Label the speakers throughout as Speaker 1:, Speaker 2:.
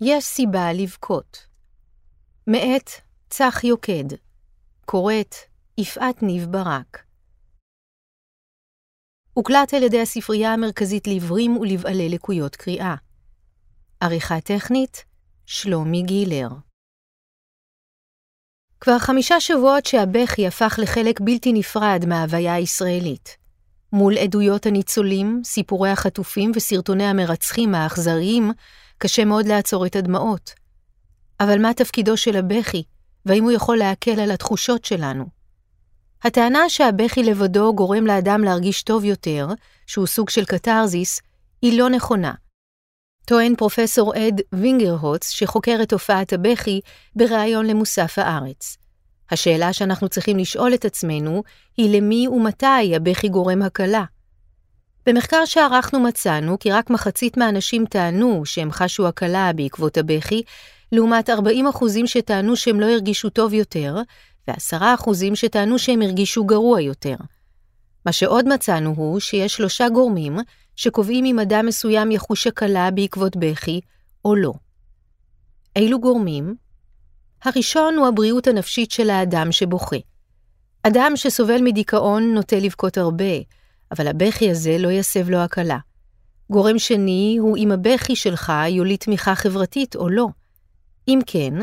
Speaker 1: יש סיבה לבכות. מאת צח יוקד, קוראת יפעת ניב ברק. הוקלט על ידי הספרייה המרכזית לעיוורים ולבעלי לקויות קריאה. עריכה טכנית, שלומי גילר. כבר חמישה שבועות שהבכי הפך לחלק בלתי נפרד מההוויה הישראלית. מול עדויות הניצולים, סיפורי החטופים וסרטוני המרצחים האכזריים, קשה מאוד לעצור את הדמעות. אבל מה תפקידו של הבכי, והאם הוא יכול להקל על התחושות שלנו? הטענה שהבכי לבדו גורם לאדם להרגיש טוב יותר, שהוא סוג של קתרזיס, היא לא נכונה. טוען פרופסור אד וינגרהוץ, שחוקר את תופעת הבכי, בריאיון למוסף הארץ. השאלה שאנחנו צריכים לשאול את עצמנו היא למי ומתי הבכי גורם הקלה. במחקר שערכנו מצאנו כי רק מחצית מהאנשים טענו שהם חשו הקלה בעקבות הבכי, לעומת 40% שטענו שהם לא הרגישו טוב יותר, ו-10% שטענו שהם הרגישו גרוע יותר. מה שעוד מצאנו הוא שיש שלושה גורמים שקובעים אם אדם מסוים יחוש הקלה בעקבות בכי או לא. אילו גורמים? הראשון הוא הבריאות הנפשית של האדם שבוכה. אדם שסובל מדיכאון נוטה לבכות הרבה, אבל הבכי הזה לא יסב לו הקלה. גורם שני הוא אם הבכי שלך יוליד תמיכה חברתית או לא. אם כן,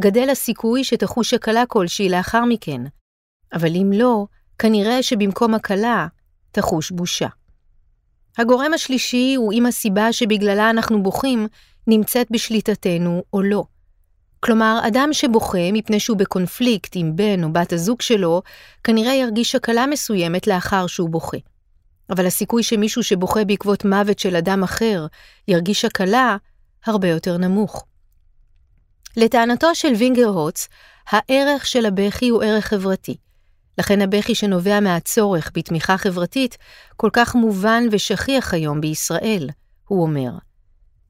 Speaker 1: גדל הסיכוי שתחוש הקלה כלשהי לאחר מכן, אבל אם לא, כנראה שבמקום הקלה, תחוש בושה. הגורם השלישי הוא אם הסיבה שבגללה אנחנו בוכים נמצאת בשליטתנו או לא. כלומר, אדם שבוכה מפני שהוא בקונפליקט עם בן או בת הזוג שלו, כנראה ירגיש הקלה מסוימת לאחר שהוא בוכה. אבל הסיכוי שמישהו שבוכה בעקבות מוות של אדם אחר ירגיש הקלה, הרבה יותר נמוך. לטענתו של וינגרהוץ, הערך של הבכי הוא ערך חברתי. לכן הבכי שנובע מהצורך בתמיכה חברתית כל כך מובן ושכיח היום בישראל, הוא אומר.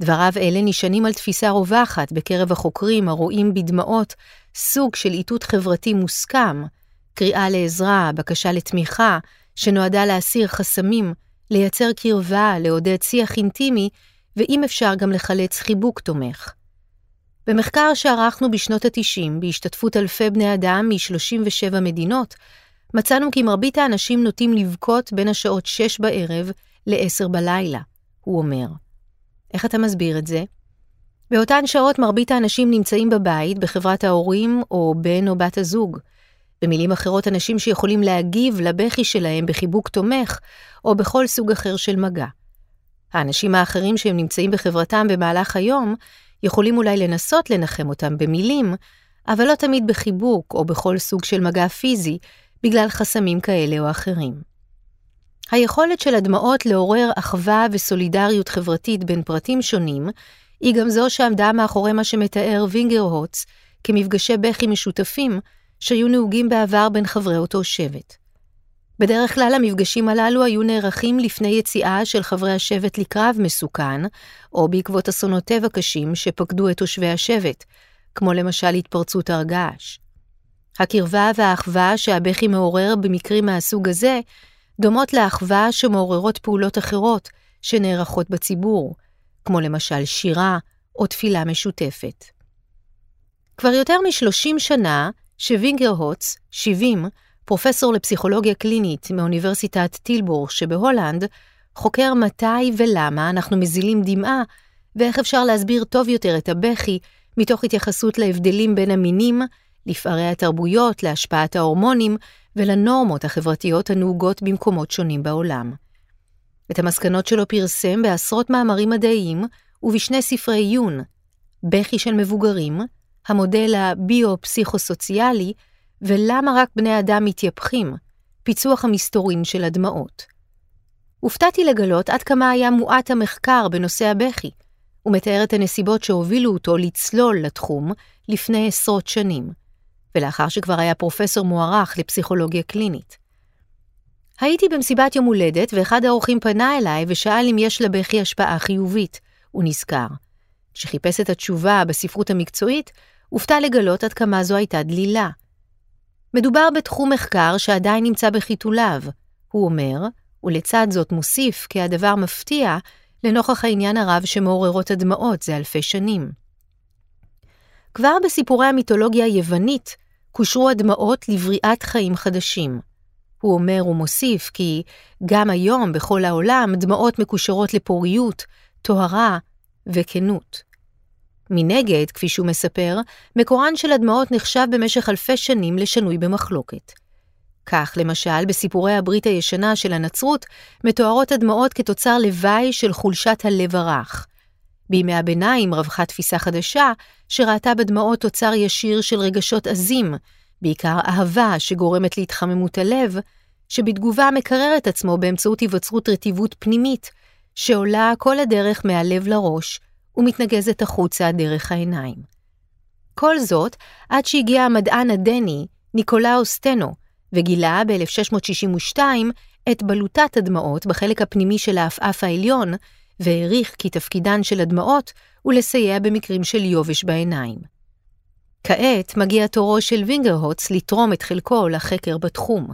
Speaker 1: דבריו אלה נשענים על תפיסה רווחת בקרב החוקרים הרואים בדמעות סוג של איתות חברתי מוסכם, קריאה לעזרה, בקשה לתמיכה, שנועדה להסיר חסמים, לייצר קרבה, לעודד שיח אינטימי, ואם אפשר גם לחלץ חיבוק תומך. במחקר שערכנו בשנות ה-90, בהשתתפות אלפי בני אדם מ-37 מדינות, מצאנו כי מרבית האנשים נוטים לבכות בין השעות 6 בערב ל-10 בלילה, הוא אומר. איך אתה מסביר את זה? באותן שעות מרבית האנשים נמצאים בבית, בחברת ההורים או בן או בת הזוג. במילים אחרות, אנשים שיכולים להגיב לבכי שלהם בחיבוק תומך, או בכל סוג אחר של מגע. האנשים האחרים שהם נמצאים בחברתם במהלך היום, יכולים אולי לנסות לנחם אותם במילים, אבל לא תמיד בחיבוק או בכל סוג של מגע פיזי, בגלל חסמים כאלה או אחרים. היכולת של הדמעות לעורר אחווה וסולידריות חברתית בין פרטים שונים, היא גם זו שעמדה מאחורי מה שמתאר וינגרהוץ כמפגשי בכי משותפים שהיו נהוגים בעבר בין חברי אותו שבט. בדרך כלל המפגשים הללו היו נערכים לפני יציאה של חברי השבט לקרב מסוכן, או בעקבות אסונות טבע קשים שפקדו את תושבי השבט, כמו למשל התפרצות הר געש. הקרבה והאחווה שהבכי מעורר במקרים מהסוג הזה, דומות לאחווה שמעוררות פעולות אחרות שנערכות בציבור, כמו למשל שירה או תפילה משותפת. כבר יותר מ-30 שנה שווינגרהוץ, 70, פרופסור לפסיכולוגיה קלינית מאוניברסיטת טילבורג שבהולנד, חוקר מתי ולמה אנחנו מזילים דמעה, ואיך אפשר להסביר טוב יותר את הבכי, מתוך התייחסות להבדלים בין המינים, לפערי התרבויות, להשפעת ההורמונים ולנורמות החברתיות הנהוגות במקומות שונים בעולם. את המסקנות שלו פרסם בעשרות מאמרים מדעיים ובשני ספרי עיון, בכי של מבוגרים, המודל הביו-פסיכוסוציאלי, ולמה רק בני אדם מתייפחים, פיצוח המסתורין של הדמעות. הופתעתי לגלות עד כמה היה מועט המחקר בנושא הבכי, ומתאר את הנסיבות שהובילו אותו לצלול לתחום לפני עשרות שנים, ולאחר שכבר היה פרופסור מוערך לפסיכולוגיה קלינית. הייתי במסיבת יום הולדת, ואחד האורחים פנה אליי ושאל אם יש לבכי השפעה חיובית, הוא נזכר. כשחיפש את התשובה בספרות המקצועית, הופתע לגלות עד כמה זו הייתה דלילה. מדובר בתחום מחקר שעדיין נמצא בחיתוליו, הוא אומר, ולצד זאת מוסיף כי הדבר מפתיע לנוכח העניין הרב שמעוררות הדמעות זה אלפי שנים. כבר בסיפורי המיתולוגיה היוונית קושרו הדמעות לבריאת חיים חדשים. הוא אומר ומוסיף כי גם היום בכל העולם דמעות מקושרות לפוריות, טוהרה וכנות. מנגד, כפי שהוא מספר, מקורן של הדמעות נחשב במשך אלפי שנים לשנוי במחלוקת. כך, למשל, בסיפורי הברית הישנה של הנצרות, מתוארות הדמעות כתוצר לוואי של חולשת הלב הרך. בימי הביניים רווחה תפיסה חדשה, שראתה בדמעות תוצר ישיר של רגשות עזים, בעיקר אהבה שגורמת להתחממות הלב, שבתגובה מקרר את עצמו באמצעות היווצרות רטיבות פנימית, שעולה כל הדרך מהלב לראש, ומתנגזת החוצה דרך העיניים. כל זאת, עד שהגיע המדען הדני, ניקולאוס טנו, וגילה ב-1662 את בלוטת הדמעות בחלק הפנימי של העפעף העליון, והעריך כי תפקידן של הדמעות הוא לסייע במקרים של יובש בעיניים. כעת מגיע תורו של וינגרהוץ לתרום את חלקו לחקר בתחום.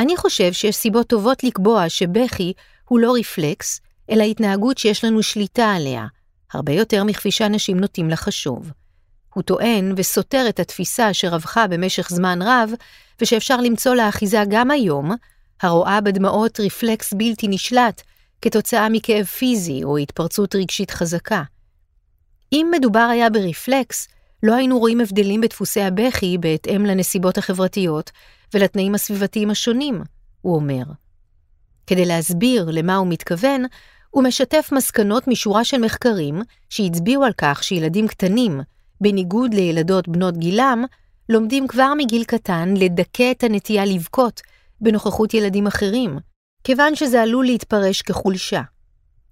Speaker 1: אני חושב שיש סיבות טובות לקבוע שבכי הוא לא רפלקס, אלא התנהגות שיש לנו שליטה עליה, הרבה יותר מכפי שאנשים נוטים לחשוב. הוא טוען וסותר את התפיסה שרווחה במשך זמן רב, ושאפשר למצוא לה אחיזה גם היום, הרואה בדמעות רפלקס בלתי נשלט, כתוצאה מכאב פיזי או התפרצות רגשית חזקה. אם מדובר היה ברפלקס, לא היינו רואים הבדלים בדפוסי הבכי בהתאם לנסיבות החברתיות ולתנאים הסביבתיים השונים, הוא אומר. כדי להסביר למה הוא מתכוון, הוא משתף מסקנות משורה של מחקרים שהצביעו על כך שילדים קטנים, בניגוד לילדות בנות גילם, לומדים כבר מגיל קטן לדכא את הנטייה לבכות בנוכחות ילדים אחרים, כיוון שזה עלול להתפרש כחולשה.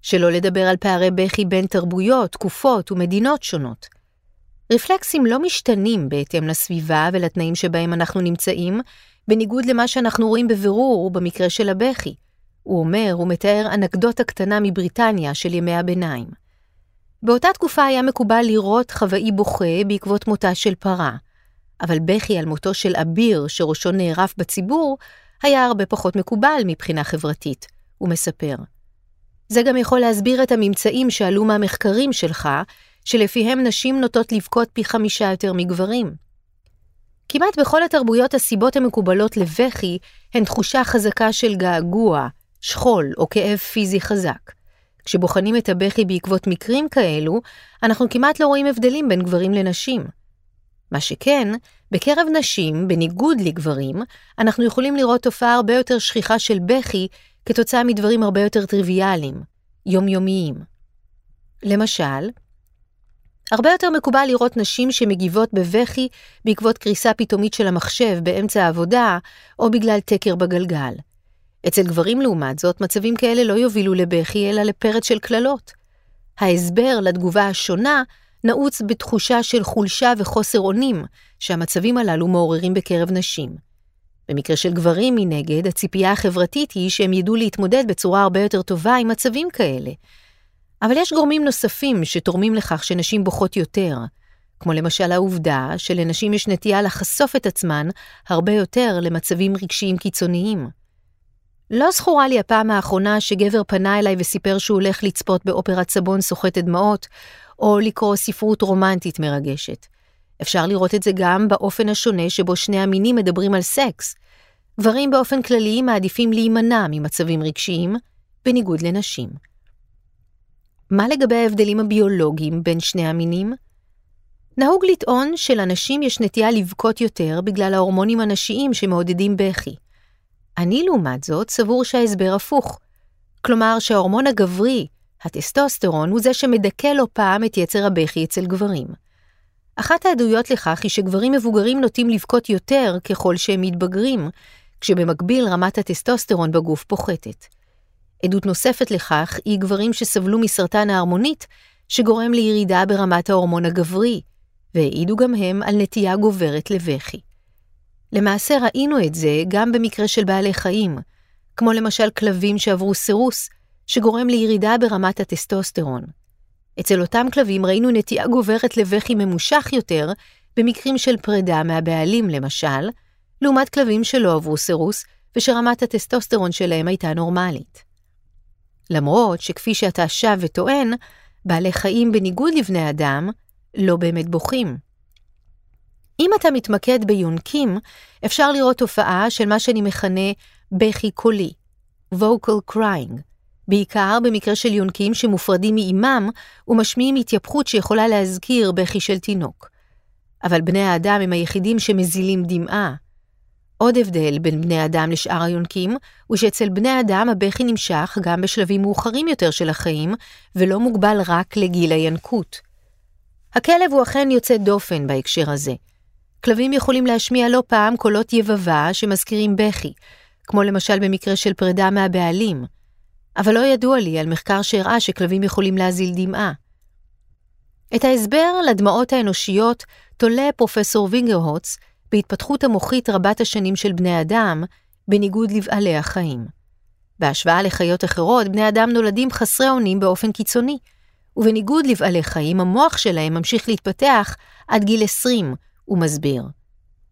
Speaker 1: שלא לדבר על פערי בכי בין תרבויות, תקופות ומדינות שונות. רפלקסים לא משתנים בהתאם לסביבה ולתנאים שבהם אנחנו נמצאים, בניגוד למה שאנחנו רואים בבירור במקרה של הבכי. הוא אומר ומתאר אנקדוטה קטנה מבריטניה של ימי הביניים. באותה תקופה היה מקובל לראות חוואי בוכה בעקבות מותה של פרה, אבל בכי על מותו של אביר שראשו נערף בציבור, היה הרבה פחות מקובל מבחינה חברתית, הוא מספר. זה גם יכול להסביר את הממצאים שעלו מהמחקרים שלך, שלפיהם נשים נוטות לבכות פי חמישה יותר מגברים. כמעט בכל התרבויות הסיבות המקובלות לבכי הן תחושה חזקה של געגוע, שכול או כאב פיזי חזק. כשבוחנים את הבכי בעקבות מקרים כאלו, אנחנו כמעט לא רואים הבדלים בין גברים לנשים. מה שכן, בקרב נשים, בניגוד לגברים, אנחנו יכולים לראות תופעה הרבה יותר שכיחה של בכי כתוצאה מדברים הרבה יותר טריוויאליים, יומיומיים. למשל, הרבה יותר מקובל לראות נשים שמגיבות בבכי בעקבות קריסה פתאומית של המחשב באמצע העבודה, או בגלל תקר בגלגל. אצל גברים, לעומת זאת, מצבים כאלה לא יובילו לבכי, אלא לפרץ של קללות. ההסבר לתגובה השונה נעוץ בתחושה של חולשה וחוסר אונים, שהמצבים הללו מעוררים בקרב נשים. במקרה של גברים, מנגד, הציפייה החברתית היא שהם ידעו להתמודד בצורה הרבה יותר טובה עם מצבים כאלה. אבל יש גורמים נוספים שתורמים לכך שנשים בוכות יותר, כמו למשל העובדה שלנשים יש נטייה לחשוף את עצמן הרבה יותר למצבים רגשיים קיצוניים. לא זכורה לי הפעם האחרונה שגבר פנה אליי וסיפר שהוא הולך לצפות באופרת סבון סוחטת דמעות, או לקרוא ספרות רומנטית מרגשת. אפשר לראות את זה גם באופן השונה שבו שני המינים מדברים על סקס. גברים באופן כללי מעדיפים להימנע ממצבים רגשיים, בניגוד לנשים. מה לגבי ההבדלים הביולוגיים בין שני המינים? נהוג לטעון שלנשים יש נטייה לבכות יותר בגלל ההורמונים הנשיים שמעודדים בכי. אני, לעומת זאת, סבור שההסבר הפוך. כלומר שההורמון הגברי, הטסטוסטרון, הוא זה שמדכא לא פעם את יצר הבכי אצל גברים. אחת העדויות לכך היא שגברים מבוגרים נוטים לבכות יותר ככל שהם מתבגרים, כשבמקביל רמת הטסטוסטרון בגוף פוחתת. עדות נוספת לכך היא גברים שסבלו מסרטן ההרמונית, שגורם לירידה ברמת ההורמון הגברי, והעידו גם הם על נטייה גוברת לבכי. למעשה ראינו את זה גם במקרה של בעלי חיים, כמו למשל כלבים שעברו סירוס, שגורם לירידה ברמת הטסטוסטרון. אצל אותם כלבים ראינו נטייה גוברת לבכי ממושך יותר, במקרים של פרידה מהבעלים למשל, לעומת כלבים שלא עברו סירוס, ושרמת הטסטוסטרון שלהם הייתה נורמלית. למרות שכפי שאתה שב וטוען, בעלי חיים בניגוד לבני אדם, לא באמת בוכים. אם אתה מתמקד ביונקים, אפשר לראות תופעה של מה שאני מכנה בכי קולי, vocal crying, בעיקר במקרה של יונקים שמופרדים מאימם ומשמיעים התייפכות שיכולה להזכיר בכי של תינוק. אבל בני האדם הם היחידים שמזילים דמעה. עוד הבדל בין בני אדם לשאר היונקים, הוא שאצל בני אדם הבכי נמשך גם בשלבים מאוחרים יותר של החיים, ולא מוגבל רק לגיל הינקות. הכלב הוא אכן יוצא דופן בהקשר הזה. כלבים יכולים להשמיע לא פעם קולות יבבה שמזכירים בכי, כמו למשל במקרה של פרידה מהבעלים. אבל לא ידוע לי על מחקר שהראה שכלבים יכולים להזיל דמעה. את ההסבר לדמעות האנושיות תולה פרופסור וינגרהוץ בהתפתחות המוחית רבת השנים של בני אדם, בניגוד לבעלי החיים. בהשוואה לחיות אחרות, בני אדם נולדים חסרי אונים באופן קיצוני, ובניגוד לבעלי חיים, המוח שלהם ממשיך להתפתח עד גיל 20, הוא מסביר.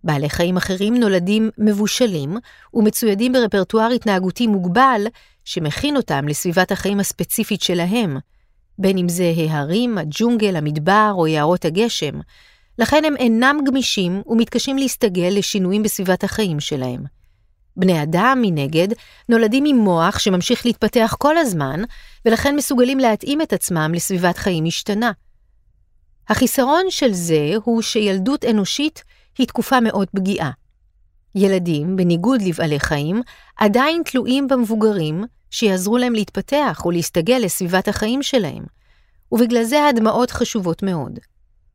Speaker 1: בעלי חיים אחרים נולדים מבושלים ומצוידים ברפרטואר התנהגותי מוגבל שמכין אותם לסביבת החיים הספציפית שלהם, בין אם זה ההרים, הג'ונגל, המדבר או יערות הגשם, לכן הם אינם גמישים ומתקשים להסתגל לשינויים בסביבת החיים שלהם. בני אדם, מנגד, נולדים עם מוח שממשיך להתפתח כל הזמן, ולכן מסוגלים להתאים את עצמם לסביבת חיים משתנה. החיסרון של זה הוא שילדות אנושית היא תקופה מאוד פגיעה. ילדים, בניגוד לבעלי חיים, עדיין תלויים במבוגרים שיעזרו להם להתפתח ולהסתגל לסביבת החיים שלהם, ובגלל זה הדמעות חשובות מאוד.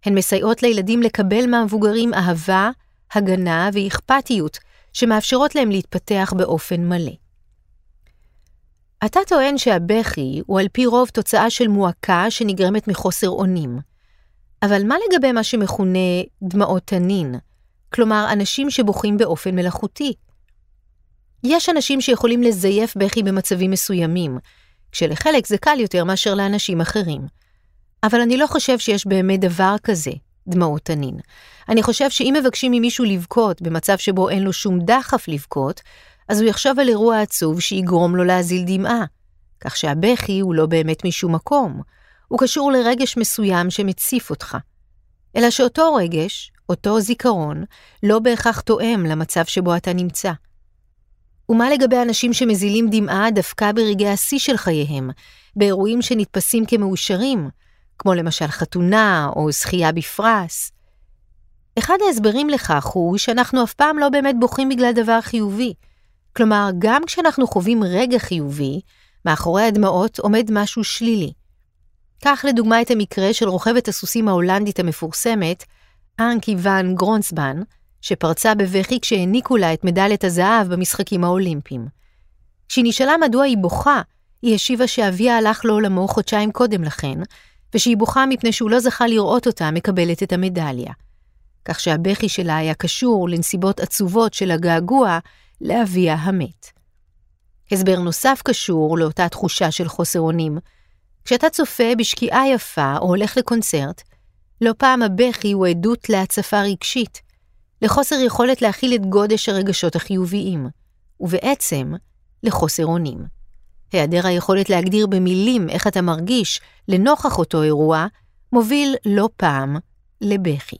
Speaker 1: הן מסייעות לילדים לקבל מהמבוגרים אהבה, הגנה ואכפתיות, שמאפשרות להם להתפתח באופן מלא. אתה טוען שהבכי הוא על פי רוב תוצאה של מועקה שנגרמת מחוסר אונים. אבל מה לגבי מה שמכונה דמעות תנין? כלומר, אנשים שבוכים באופן מלאכותי. יש אנשים שיכולים לזייף בכי במצבים מסוימים, כשלחלק זה קל יותר מאשר לאנשים אחרים. אבל אני לא חושב שיש באמת דבר כזה, דמעות תנין. אני חושב שאם מבקשים ממישהו לבכות במצב שבו אין לו שום דחף לבכות, אז הוא יחשוב על אירוע עצוב שיגרום לו להזיל דמעה. כך שהבכי הוא לא באמת משום מקום, הוא קשור לרגש מסוים שמציף אותך. אלא שאותו רגש, אותו זיכרון, לא בהכרח תואם למצב שבו אתה נמצא. ומה לגבי אנשים שמזילים דמעה דווקא ברגעי השיא של חייהם, באירועים שנתפסים כמאושרים, כמו למשל חתונה או זכייה בפרס? אחד ההסברים לכך הוא שאנחנו אף פעם לא באמת בוכים בגלל דבר חיובי. כלומר, גם כשאנחנו חווים רגע חיובי, מאחורי הדמעות עומד משהו שלילי. קח לדוגמה את המקרה של רוכבת הסוסים ההולנדית המפורסמת, אנקי ואן גרונסבן, שפרצה בבכי כשהעניקו לה את מדליית הזהב במשחקים האולימפיים. כשהיא נשאלה מדוע היא בוכה, היא השיבה שאביה הלך לעולמו חודשיים קודם לכן, ושהיא בוכה מפני שהוא לא זכה לראות אותה מקבלת את המדליה. כך שהבכי שלה היה קשור לנסיבות עצובות של הגעגוע לאביה המת. הסבר נוסף קשור לאותה תחושה של חוסר אונים. כשאתה צופה בשקיעה יפה או הולך לקונצרט, לא פעם הבכי הוא עדות להצפה רגשית, לחוסר יכולת להכיל את גודש הרגשות החיוביים, ובעצם לחוסר אונים. היעדר היכולת להגדיר במילים איך אתה מרגיש לנוכח אותו אירוע, מוביל לא פעם לבכי.